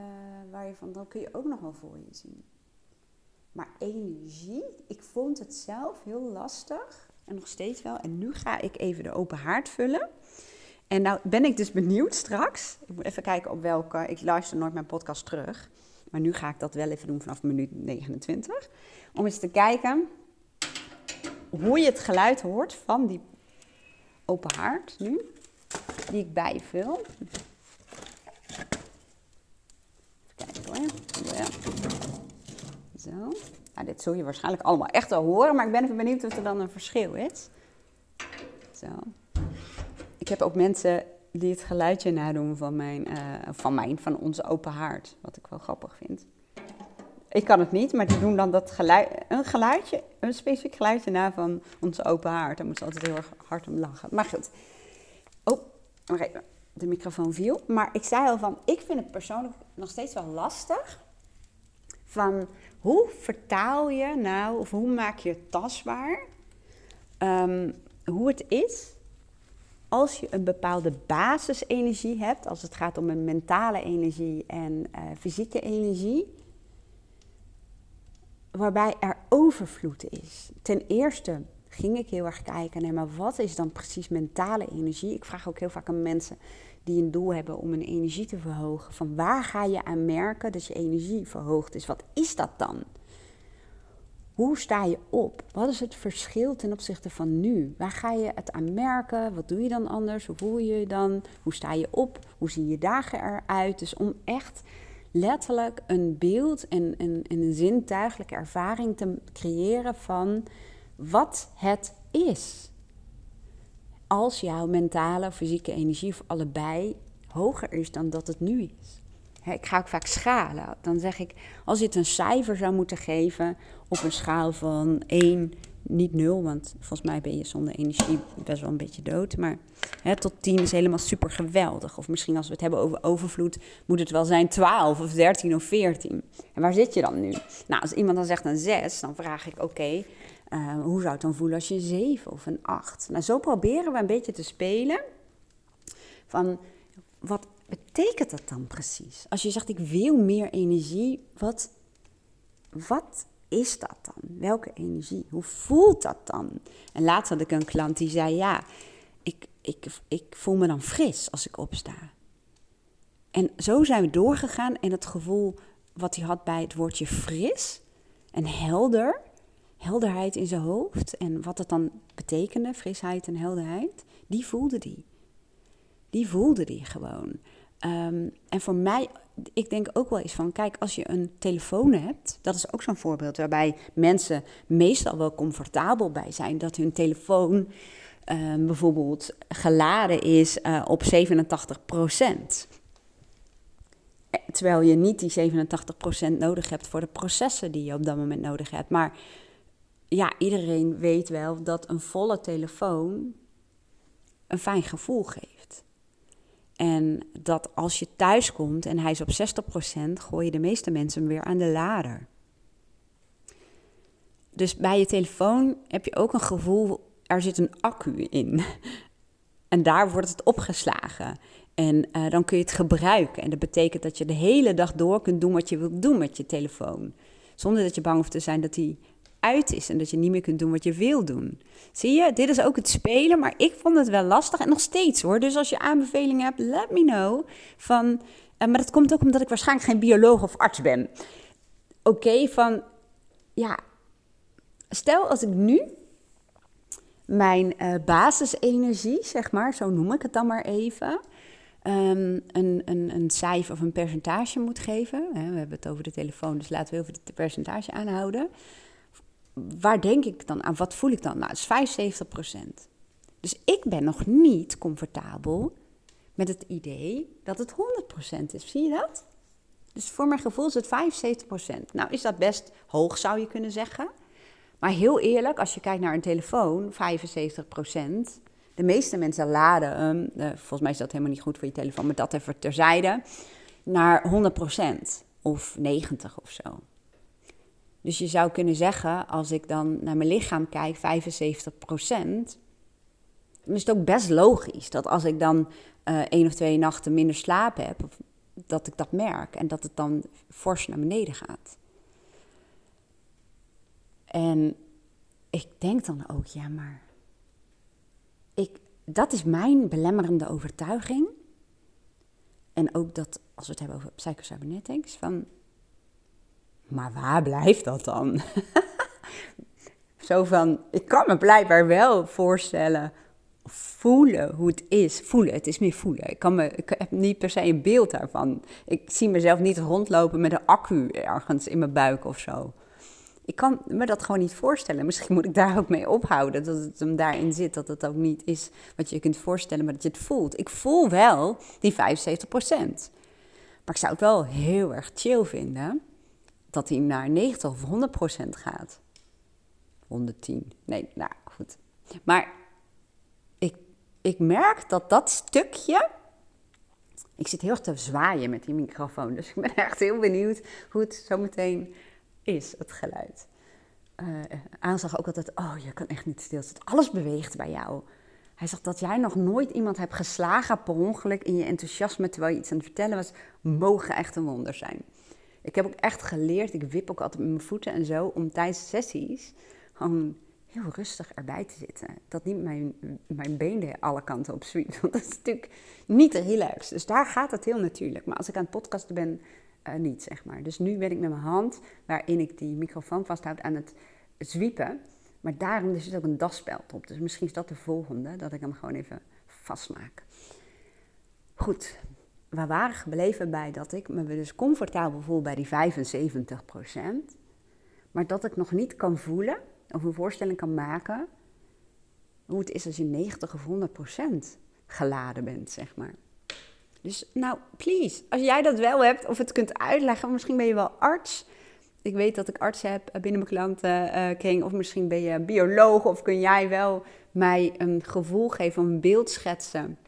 waar je van, dan kun je ook nog wel voor je zien. Maar energie, ik vond het zelf heel lastig en nog steeds wel. En nu ga ik even de open haard vullen. En nou ben ik dus benieuwd straks. Ik moet even kijken op welke. Ik luister nooit mijn podcast terug. Maar nu ga ik dat wel even doen vanaf minuut 29. Om eens te kijken hoe je het geluid hoort van die open haard nu. Die ik bijvul. Zo. Dit zul je waarschijnlijk allemaal echt wel horen, maar ik ben even benieuwd of er dan een verschil is. Zo. Ik heb ook mensen die het geluidje nadoen van mijn, uh, van mijn, van onze open haard, wat ik wel grappig vind. Ik kan het niet, maar die doen dan dat een geluidje, een specifiek geluidje na van onze open haard. Daar moeten ze altijd heel erg hard om lachen. Maar goed. Oh, nog even. De microfoon viel. Maar ik zei al van, ik vind het persoonlijk nog steeds wel lastig. Van hoe vertaal je nou, of hoe maak je tastbaar, um, hoe het is als je een bepaalde basisenergie hebt, als het gaat om een mentale energie en uh, fysieke energie, waarbij er overvloed is. Ten eerste ging ik heel erg kijken naar, maar wat is dan precies mentale energie? Ik vraag ook heel vaak aan mensen die een doel hebben om hun energie te verhogen, van waar ga je aan merken dat je energie verhoogd is? Wat is dat dan? Hoe sta je op? Wat is het verschil ten opzichte van nu? Waar ga je het aan merken? Wat doe je dan anders? Hoe voel je je dan? Hoe sta je op? Hoe zien je dagen eruit? Dus om echt letterlijk een beeld en, en, en een zintuigelijke ervaring te creëren van wat het is. Als jouw mentale fysieke energie of allebei hoger is dan dat het nu is. Ik ga ook vaak schalen. Dan zeg ik, als je het een cijfer zou moeten geven op een schaal van 1, niet 0, want volgens mij ben je zonder energie best wel een beetje dood. Maar tot 10 is helemaal super geweldig. Of misschien als we het hebben over overvloed, moet het wel zijn 12 of 13 of 14. En waar zit je dan nu? Nou, als iemand dan zegt een 6, dan vraag ik, oké, uh, hoe zou het dan voelen als je een 7 of een 8? Nou, zo proberen we een beetje te spelen van wat betekent dat dan precies? Als je zegt, ik wil meer energie, wat, wat is dat dan? Welke energie? Hoe voelt dat dan? En laatst had ik een klant die zei, ja, ik, ik, ik voel me dan fris als ik opsta. En zo zijn we doorgegaan en het gevoel wat hij had bij het woordje fris en helder, helderheid in zijn hoofd en wat het dan betekende, frisheid en helderheid, die voelde die. Die voelde die gewoon. Ehm, en voor mij, ik denk ook wel eens van, kijk, als je een telefoon hebt, dat is ook zo'n voorbeeld waarbij mensen meestal wel comfortabel bij zijn dat hun telefoon um, bijvoorbeeld geladen is uh, op 87 procent. Eh, terwijl je niet die 87% nodig hebt voor de processen die je op dat moment nodig hebt. Maar ja, iedereen weet wel dat een volle telefoon een fijn gevoel geeft. En dat als je thuis komt en hij is op 60%, gooi je de meeste mensen weer aan de lader. Dus bij je telefoon heb je ook een gevoel, er zit een accu in. En daar wordt het opgeslagen. En uh, dan kun je het gebruiken. En dat betekent dat je de hele dag door kunt doen wat je wilt doen met je telefoon. Zonder dat je bang hoeft te zijn dat hij uit is en dat je niet meer kunt doen wat je wil doen. Zie je, dit is ook het spelen, maar ik vond het wel lastig en nog steeds hoor. Dus als je aanbevelingen hebt, let me know. Van, uh, maar dat komt ook omdat ik waarschijnlijk geen bioloog of arts ben. Oké, van ja, stel als ik nu mijn uh, basisenergie, zeg maar, zo noem ik het dan maar even, um, een, een, een cijfer of een percentage moet geven. we hebben het over de telefoon, dus laten we even het percentage aanhouden waar denk ik dan aan? Wat voel ik dan? Nou, het is 75 procent. Dus ik ben nog niet comfortabel met het idee dat het 100% is. Zie je dat? Dus voor mijn gevoel is het 75 procent. Nou, is dat best hoog, zou je kunnen zeggen. Maar heel eerlijk, als je kijkt naar een telefoon, 75 procent. De meeste mensen laden hem, uh, volgens mij is dat helemaal niet goed voor je telefoon, maar dat even terzijde, naar 100 procent of 90 of zo. Dus je zou kunnen zeggen, als ik dan naar mijn lichaam kijk, 75 procent, dan is het ook best logisch dat als ik dan uh, één of twee nachten minder slaap heb, dat ik dat merk en dat het dan fors naar beneden gaat. En ik denk dan ook, ja, maar ik, dat is mijn belemmerende overtuiging. En ook dat, als we het hebben over psychocybernetics, van maar waar blijft dat dan? Zo van, ik kan me blijkbaar wel voorstellen, voelen hoe het is. Voelen, het is meer voelen. Ik, kan me, ik heb niet per se een beeld daarvan. Ik zie mezelf niet rondlopen met een accu ergens in mijn buik of zo. Ik kan me dat gewoon niet voorstellen. Misschien moet ik daar ook mee ophouden, dat het hem daarin zit. Dat het ook niet is wat je kunt voorstellen, maar dat je het voelt. Ik voel wel die 75%. Maar ik zou het wel heel erg chill vinden dat hij naar 90 of 100 procent gaat. 110. Nee, nou goed. Maar ik, ik merk dat dat stukje. Ik zit heel erg te zwaaien met die microfoon. Dus ik ben echt heel benieuwd hoe het zo meteen is, het geluid. Uh, Aan zag ook altijd: Oh, je kan echt niet stilstaan. Alles beweegt bij jou. Hij zegt dat jij nog nooit iemand hebt geslagen per ongeluk in je enthousiasme terwijl je iets aan het vertellen was, mogen echt een wonder zijn. Ik heb ook echt geleerd, ik wip ook altijd met mijn voeten en zo, om tijdens sessies gewoon heel rustig erbij te zitten. Dat niet mijn, mijn benen alle kanten op zwiept. Want dat is natuurlijk niet relaxed. Dus daar gaat het heel natuurlijk. Maar als ik aan het podcasten ben, uh, niet, zeg maar. Dus nu ben ik met mijn hand, waarin ik die microfoon vasthoud, aan het zwiepen. Maar daarom er zit ook een daspeld op. Dus misschien is dat de volgende, dat ik hem gewoon even vastmaak. Goed, we waren gebleven bij dat ik me dus comfortabel voel bij die 75%. Maar dat ik nog niet kan voelen of een voorstelling kan maken hoe het is als je 90 of 100% geladen bent, zeg maar. Dus nou, please, als jij dat wel hebt of het kunt uitleggen, misschien ben je wel arts. Ik weet dat ik arts heb binnen mijn klantenkring, of misschien ben je bioloog, of kun jij wel mij een gevoel geven, een beeld schetsen.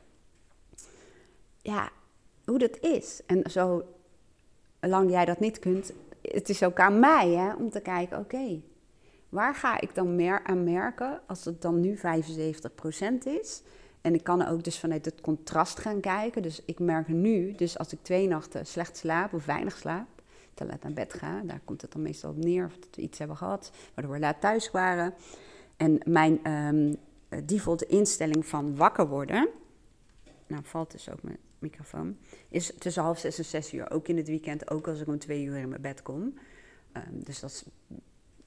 Ja, hoe dat is. En zo lang jij dat niet kunt, het is ook aan mij hè, om te kijken, oké, waar ga ik dan meer aan merken als het dan nu 75% is? En ik kan ook dus vanuit het contrast gaan kijken. Dus ik merk nu, dus als ik twee nachten slecht slaap of weinig slaap, te laat naar bed ga, daar komt het dan meestal op neer of dat we iets hebben gehad, waardoor we laat thuis waren. En mijn um, default instelling van wakker worden, nou valt dus ook mijn microfoon, is tussen half zes en zes uur. Ook in het weekend, ook als ik om twee uur in mijn bed kom. Um, dus dat is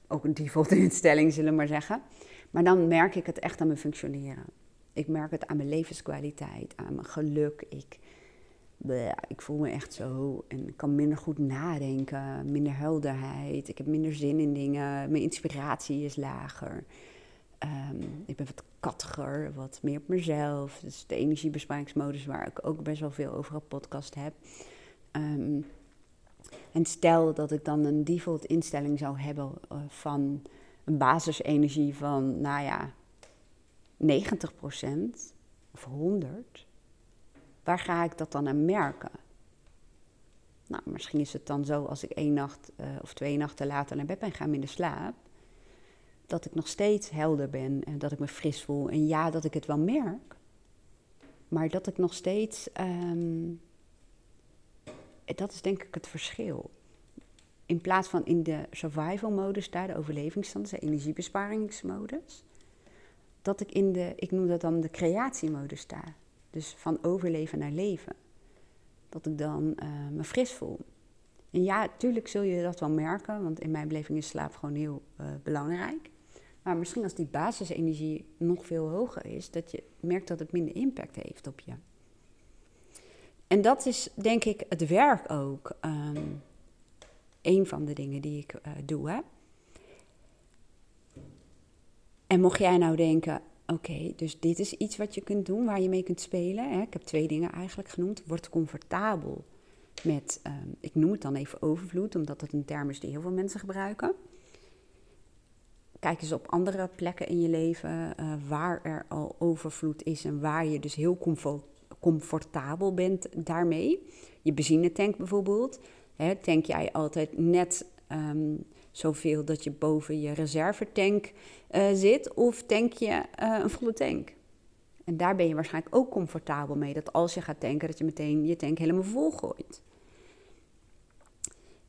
ook een default instelling, zullen we maar zeggen. Maar dan merk ik het echt aan mijn functioneren. Ik merk het aan mijn levenskwaliteit, aan mijn geluk. Ik, ik voel me echt zo en kan minder goed nadenken, minder helderheid. Ik heb minder zin in dingen. Mijn inspiratie is lager. Um, ik ben wat kattiger, wat meer op mezelf. Dus de energiebesparingsmodus waar ik ook best wel veel over een podcast heb. Um, en stel dat ik dan een default instelling zou hebben uh, van een basisenergie van, nou ja, 90% of 100, waar ga ik dat dan aan merken? Nou, misschien is het dan zo als ik één nacht uh, of twee nachten later naar bed ben gaan in de slaap, dat ik nog steeds helder ben en dat ik me fris voel. En ja, dat ik het wel merk, maar dat ik nog steeds. Um, dat is denk ik het verschil. In plaats van in de survival modus daar, de overlevingsstand, de energiebesparingsmodus, dat ik in de, ik noem dat dan de creatiemodus sta. Dus van overleven naar leven. Dat ik dan uh, me fris voel. En ja, tuurlijk zul je dat wel merken, want in mijn beleving is slaap gewoon heel uh, belangrijk. Maar misschien als die basisenergie nog veel hoger is, dat je merkt dat het minder impact heeft op je. En dat is denk ik het werk ook. Um, een van de dingen die ik uh, doe. Hè? En mocht jij nou denken, oké, dus dit is iets wat je kunt doen, waar je mee kunt spelen. Hè? Ik heb twee dingen eigenlijk genoemd. Word comfortabel met, um, ik noem het dan even overvloed, omdat het een term is die heel veel mensen gebruiken. Kijk eens op andere plekken in je leven uh, waar er al overvloed is en waar je dus heel comfortabel bent daarmee. Je benzinetank bijvoorbeeld. Hè, tank jij altijd net um, zoveel dat je boven je reservetank uh, zit, of tank je uh, een volle tank? En daar ben je waarschijnlijk ook comfortabel mee, dat als je gaat tanken, dat je meteen je tank helemaal vol gooit.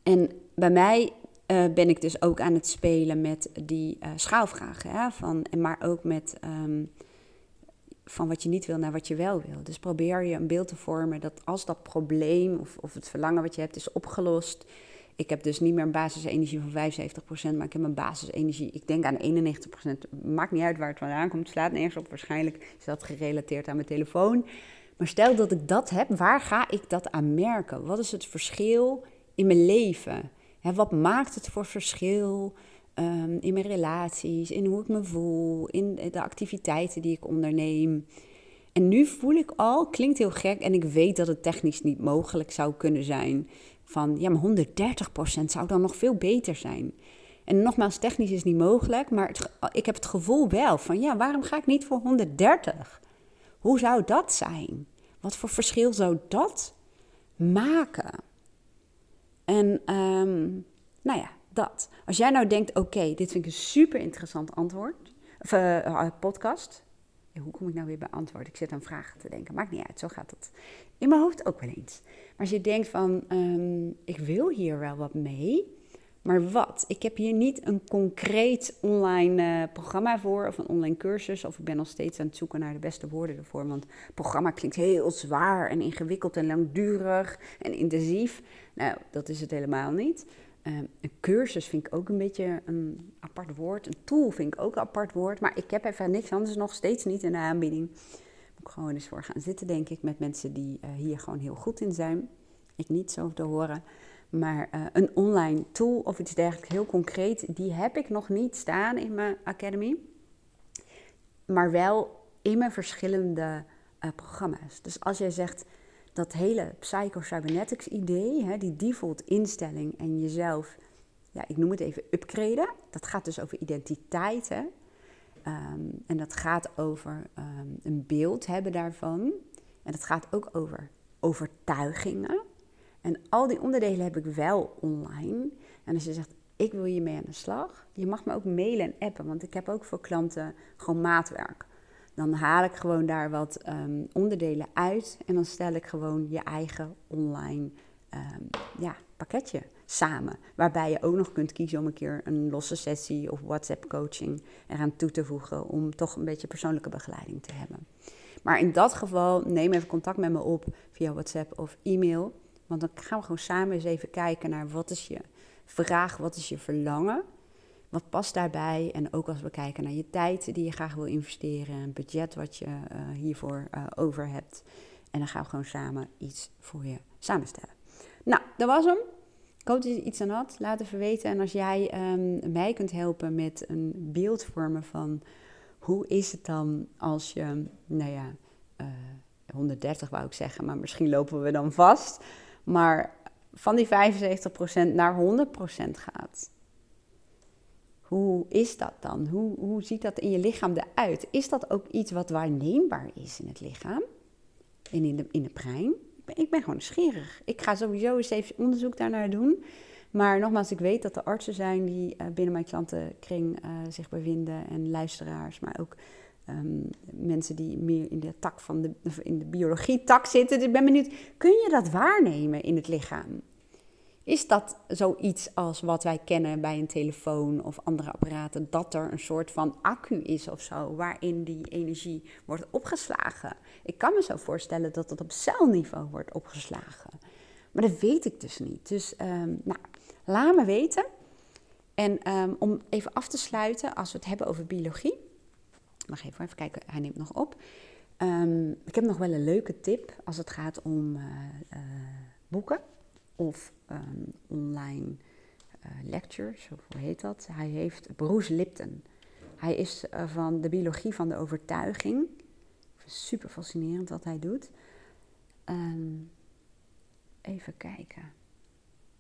En bij mij uh, ben ik dus ook aan het spelen met die schaalvragen, hè, van, maar ook met um, van wat je niet wil naar wat je wel wil. Dus probeer je een beeld te vormen dat als dat probleem of, of het verlangen wat je hebt is opgelost. Ik heb dus niet meer een basisenergie van 75%, maar ik heb een basisenergie, ik denk aan 91%. Maakt niet uit waar het vandaan komt, slaat nergens op. Waarschijnlijk is dat gerelateerd aan mijn telefoon. Maar stel dat ik dat heb, waar ga ik dat aan merken? Wat is het verschil in mijn leven? Wat maakt het voor verschil? um, in mijn relaties, in hoe ik me voel, in de activiteiten die ik onderneem. En nu voel ik al, klinkt heel gek en ik weet dat het technisch niet mogelijk zou kunnen zijn. Van ja, maar 130% zou dan nog veel beter zijn. En nogmaals, technisch is niet mogelijk, maar ik heb het gevoel wel van ja, waarom ga ik niet voor 130? Hoe zou dat zijn? Wat voor verschil zou dat maken? En ehm, nou ja, dat. Als jij nou denkt, oké, dit vind ik een super interessant antwoord, of uh, podcast. hoe kom ik nou weer bij antwoord? Ik zit aan vragen te denken. Maakt niet uit, zo gaat het. In mijn hoofd ook wel eens. Maar als je denkt van, um, ik wil hier wel wat mee, maar wat? Ik heb hier niet een concreet online uh, programma voor of een online cursus. Of ik ben nog steeds aan het zoeken naar de beste woorden ervoor. Want programma klinkt heel zwaar en ingewikkeld en langdurig en intensief. Nou, dat is het helemaal niet. Ehm, een cursus vind ik ook een beetje een apart woord. Een tool vind ik ook een apart woord. Maar ik heb even niks anders nog steeds niet in de aanbieding. Moet ik gewoon eens voor gaan zitten, denk ik, met mensen die uh, hier gewoon heel goed in zijn. Ik niet zo te horen. Maar uh, een online tool of iets dergelijks, heel concreet, die heb ik nog niet staan in mijn academy. Maar wel in mijn verschillende uh, programma's. Dus als jij zegt, dat hele psycho-cybernetics idee, hè, die default instelling en jezelf, ja, ik noem het even upgraden. Dat gaat dus over identiteiten. Um, en dat gaat over um, een beeld hebben daarvan. En dat gaat ook over overtuigingen. En al die onderdelen heb ik wel online. En als je zegt, ik wil je mee aan de slag, je mag me ook mailen en appen, want ik heb ook voor klanten gewoon maatwerk. Dan haal ik gewoon daar wat um, onderdelen uit en dan stel ik gewoon je eigen online um, ja, pakketje samen. Waarbij je ook nog kunt kiezen om een keer een losse sessie of WhatsApp coaching eraan toe te voegen. Om toch een beetje persoonlijke begeleiding te hebben. Maar in dat geval neem even contact met me op via WhatsApp of e-mail. Want dan gaan we gewoon samen eens even kijken naar wat is je vraag, wat is je verlangen. Wat past daarbij? En ook als we kijken naar je tijd die je graag wil investeren, een budget wat je uh, hiervoor uh, over hebt. En dan gaan we gewoon samen iets voor je samenstellen. Nou, dat was hem. Ik hoop dat je iets aan had. Laat even weten. En als jij um, mij kunt helpen met een beeld vormen van hoe is het dan als je, nou ja, uh, eh, 130 wou ik zeggen, maar misschien lopen we dan vast. Maar van die 75% naar 100% gaat. Hoe is dat dan? Hoe, hoe ziet dat in je lichaam eruit? Is dat ook iets wat waarneembaar is in het lichaam? En in de, in de brein? Ik ben, gewoon nieuwsgierig. Ik ga sowieso eens even onderzoek daarnaar doen. Maar nogmaals, ik weet dat er artsen zijn die uh, binnen mijn klantenkring uh, zich bevinden. En luisteraars, maar ook um, mensen die meer in de tak van de, in de biologie tak zitten. Dus ik ben benieuwd, kun je dat waarnemen in het lichaam? Is dat zoiets als wat wij kennen bij een telefoon of andere apparaten, dat er een soort van accu is of zo, waarin die energie wordt opgeslagen? Ik kan me zo voorstellen dat het op celniveau wordt opgeslagen. Maar dat weet ik dus niet. Dus um, nou, laat me weten. En um, om even af te sluiten, als we het hebben over biologie. Wacht even, even kijken, hij neemt nog op. Um, ik heb nog wel een leuke tip als het gaat om uh, uh, boeken of um, online uh, lectures, of hoe heet dat? Hij heeft Bruce Lipton. Hij is van de biologie van de overtuiging. Super fascinerend wat hij doet. Um, even kijken.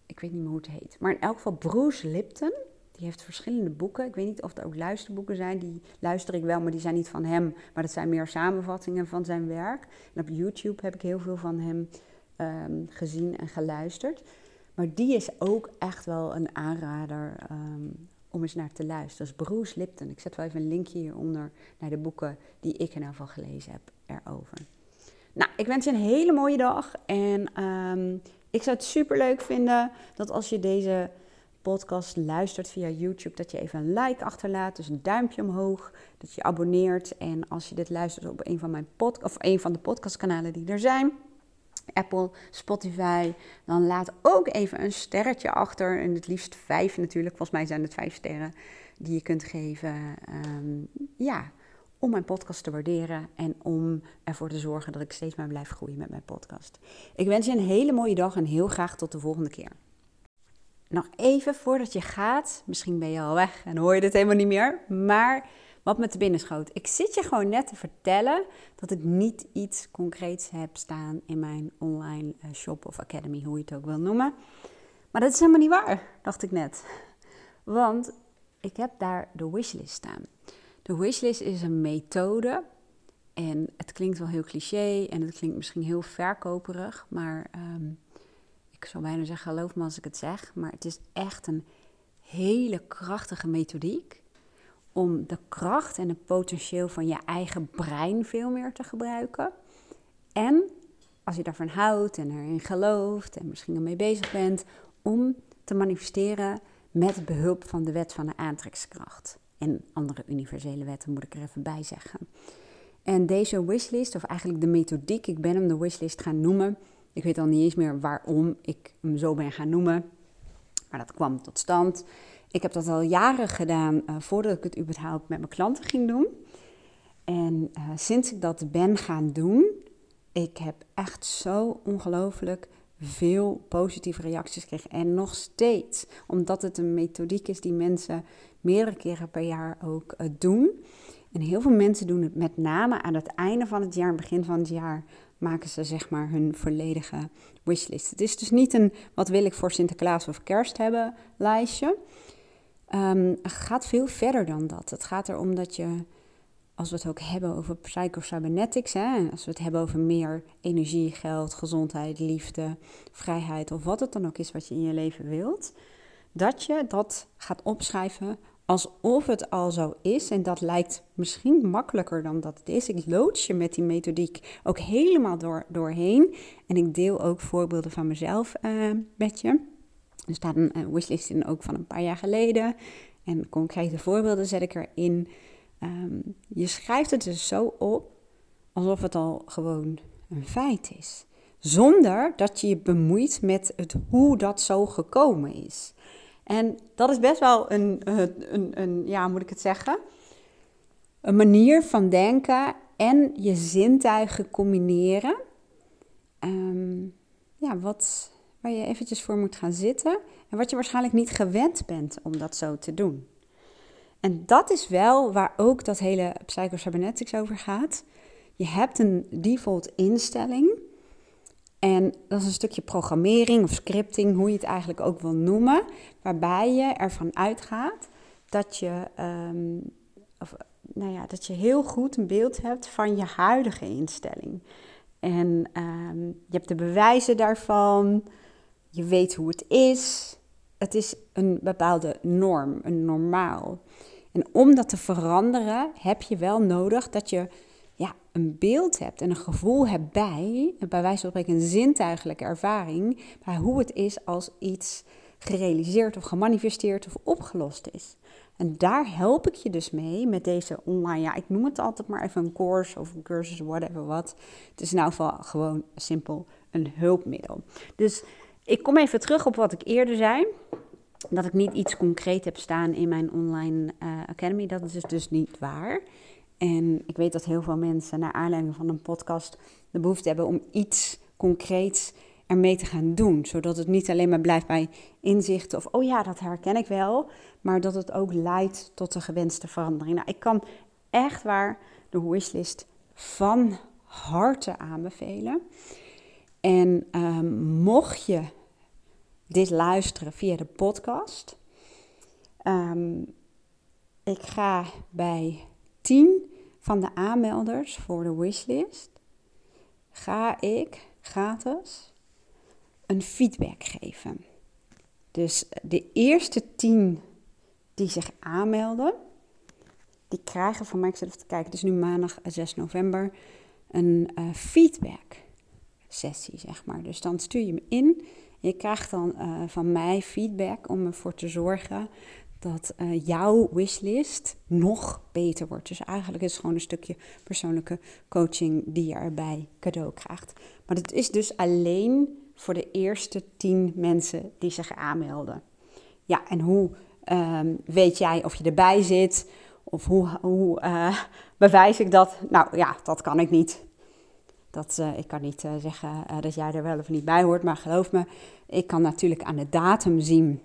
Ik weet niet meer hoe het heet. Maar in elk geval Bruce Lipton. Die heeft verschillende boeken. Ik weet niet of er ook luisterboeken zijn. Die luister ik wel, maar die zijn niet van hem. Maar dat zijn meer samenvattingen van zijn werk. En op YouTube heb ik heel veel van hem um, gezien en geluisterd. Maar die is ook echt wel een aanrader um, om eens naar te luisteren. Dat is Bruce Lipton. Ik zet wel even een linkje hieronder naar de boeken die ik in ieder geval gelezen heb erover. Nou, ik wens je een hele mooie dag. En um, ik zou het super leuk vinden dat als je deze podcast luistert via YouTube, dat je even een like achterlaat. Dus een duimpje omhoog. Dat je abonneert. En als je dit luistert op een van mijn pod of een van de podcastkanalen die er zijn Apple, Spotify, dan laat ook even een sterretje achter. En het liefst vijf natuurlijk, volgens mij zijn het vijf sterren die je kunt geven. Um, ja, om mijn podcast te waarderen en om ervoor te zorgen dat ik steeds maar blijf groeien met mijn podcast. Ik wens je een hele mooie dag en heel graag tot de volgende keer. Nog even voordat je gaat, misschien ben je al weg en hoor je dit helemaal niet meer, maar wat me te binnen schoot. Ik zit je gewoon net te vertellen dat ik niet iets concreets heb staan in mijn online eh, shop of academy, hoe je het ook wil noemen. Maar dat is helemaal niet waar, dacht ik net. Want ik heb daar de wishlist staan. De wishlist is een methode. En het klinkt wel heel cliché en het klinkt misschien heel verkoperig. Maar um, ik zou bijna zeggen, geloof me als ik het zeg. Maar het is echt een hele krachtige methodiek om de kracht en het potentieel van je eigen brein veel meer te gebruiken. En als je daarvan houdt en erin gelooft en misschien ermee bezig bent, om te manifesteren met behulp van de wet van de aantrekkingskracht. En andere universele wetten moet ik er even bij zeggen. En deze wishlist, of eigenlijk de methodiek, ik ben hem de wishlist gaan noemen. Ik weet al niet eens meer waarom ik hem zo ben gaan noemen. Maar dat kwam tot stand. Ik heb dat al jaren gedaan uh, voordat ik het überhaupt met mijn klanten ging doen. En uh, sinds ik dat ben gaan doen, ik heb echt zo ongelooflijk veel positieve reacties gekregen. En nog steeds, omdat het een methodiek is die mensen meerdere keren per jaar ook uh, doen. En heel veel mensen doen het met name aan het einde van het jaar, begin van het jaar, maken ze zeg maar hun volledige wishlist. Het is dus niet een wat wil ik voor Sinterklaas of kerst hebben lijstje. Um, het gaat veel verder dan dat. Het gaat erom dat je, als we het ook hebben over psychocybernetics, hè, als we het hebben over meer energie, geld, gezondheid, liefde, vrijheid of wat het dan ook is wat je in je leven wilt, dat je dat gaat opschrijven alsof het al zo is. En dat lijkt misschien makkelijker dan dat het is. Ik loods je met die methodiek ook helemaal door, doorheen. En ik deel ook voorbeelden van mezelf uh, met je. Er staat een wishlist in ook van een paar jaar geleden. En concrete voorbeelden zet ik erin. Um, je schrijft het dus zo op alsof het al gewoon een feit is. Zonder dat je je bemoeit met het hoe dat zo gekomen is. En dat is best wel een, een, een, ja, moet ik het zeggen? Een manier van denken en je zintuigen combineren. Um, ja, wat, waar je eventjes voor moet gaan zitten. En wat je waarschijnlijk niet gewend bent om dat zo te doen. En dat is wel waar ook dat hele psychocybernetics over gaat. Je hebt een default instelling. En dat is een stukje programmering of scripting, hoe je het eigenlijk ook wil noemen. Waarbij je ervan uitgaat dat je, um, of, nou ja, dat je heel goed een beeld hebt van je huidige instelling. En um, je hebt de bewijzen daarvan. Je weet hoe het is. Het is een bepaalde norm, een normaal. En om dat te veranderen heb je wel nodig dat je ja, een beeld hebt en een gevoel hebt bij, bij wijze van spreken een zintuigelijke ervaring, bij hoe het is als iets gerealiseerd of gemanifesteerd of opgelost is. En daar help ik je dus mee met deze online, ja, ik noem het altijd maar even een course of een cursus, whatever wat. Het is in ieder geval gewoon simpel een hulpmiddel. Dus ik kom even terug op wat ik eerder zei. Dat ik niet iets concreet heb staan in mijn online uh, academy. Dat is dus niet waar. En ik weet dat heel veel mensen naar aanleiding van een podcast de behoefte hebben om iets concreets ermee te gaan doen. Zodat het niet alleen maar blijft bij inzichten of oh ja, dat herken ik wel. Maar dat het ook leidt tot de gewenste verandering. Nou, ik kan echt waar de wishlist van harte aanbevelen. En um, mocht je dit luisteren via de podcast. Um, ik ga bij 10 van de aanmelders voor de wishlist, ga ik gratis een feedback geven. Dus de eerste 10 die zich aanmelden, die krijgen van mij, ik zit even te kijken, het is nu maandag 6 november, een uh, feedback sessie, zeg maar. Dus dan stuur je me in je krijgt dan uh, van mij feedback om ervoor te zorgen dat uh, jouw wishlist nog beter wordt. Dus eigenlijk is het gewoon een stukje persoonlijke coaching die je erbij cadeau krijgt. Maar het is dus alleen voor de eerste tien mensen die zich aanmelden. Ja, en hoe um, weet jij of je erbij zit? Of hoe, hoe uh, bewijs ik dat? Nou ja, dat kan ik niet. Dat, uh, ik kan niet zeggen dat jij er wel of niet bij hoort, maar geloof me, ik kan natuurlijk aan de datum zien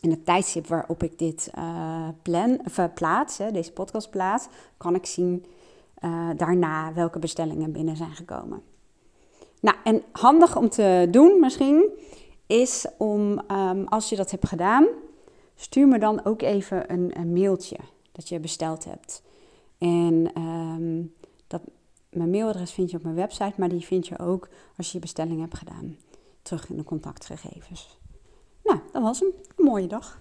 in het tijdstip waarop ik dit uh, plan, of, hè, deze podcast plaats, kan ik zien daarna welke bestellingen binnen zijn gekomen. Nou, en handig om te doen misschien is om, um, als je dat hebt gedaan, stuur me dan ook even een, mailtje dat je besteld hebt. En um, dat, mijn mailadres vind je op mijn website, maar die vind je ook als je je bestelling hebt gedaan. Terug in de contactgegevens. Nou, dat was hem. Een mooie dag.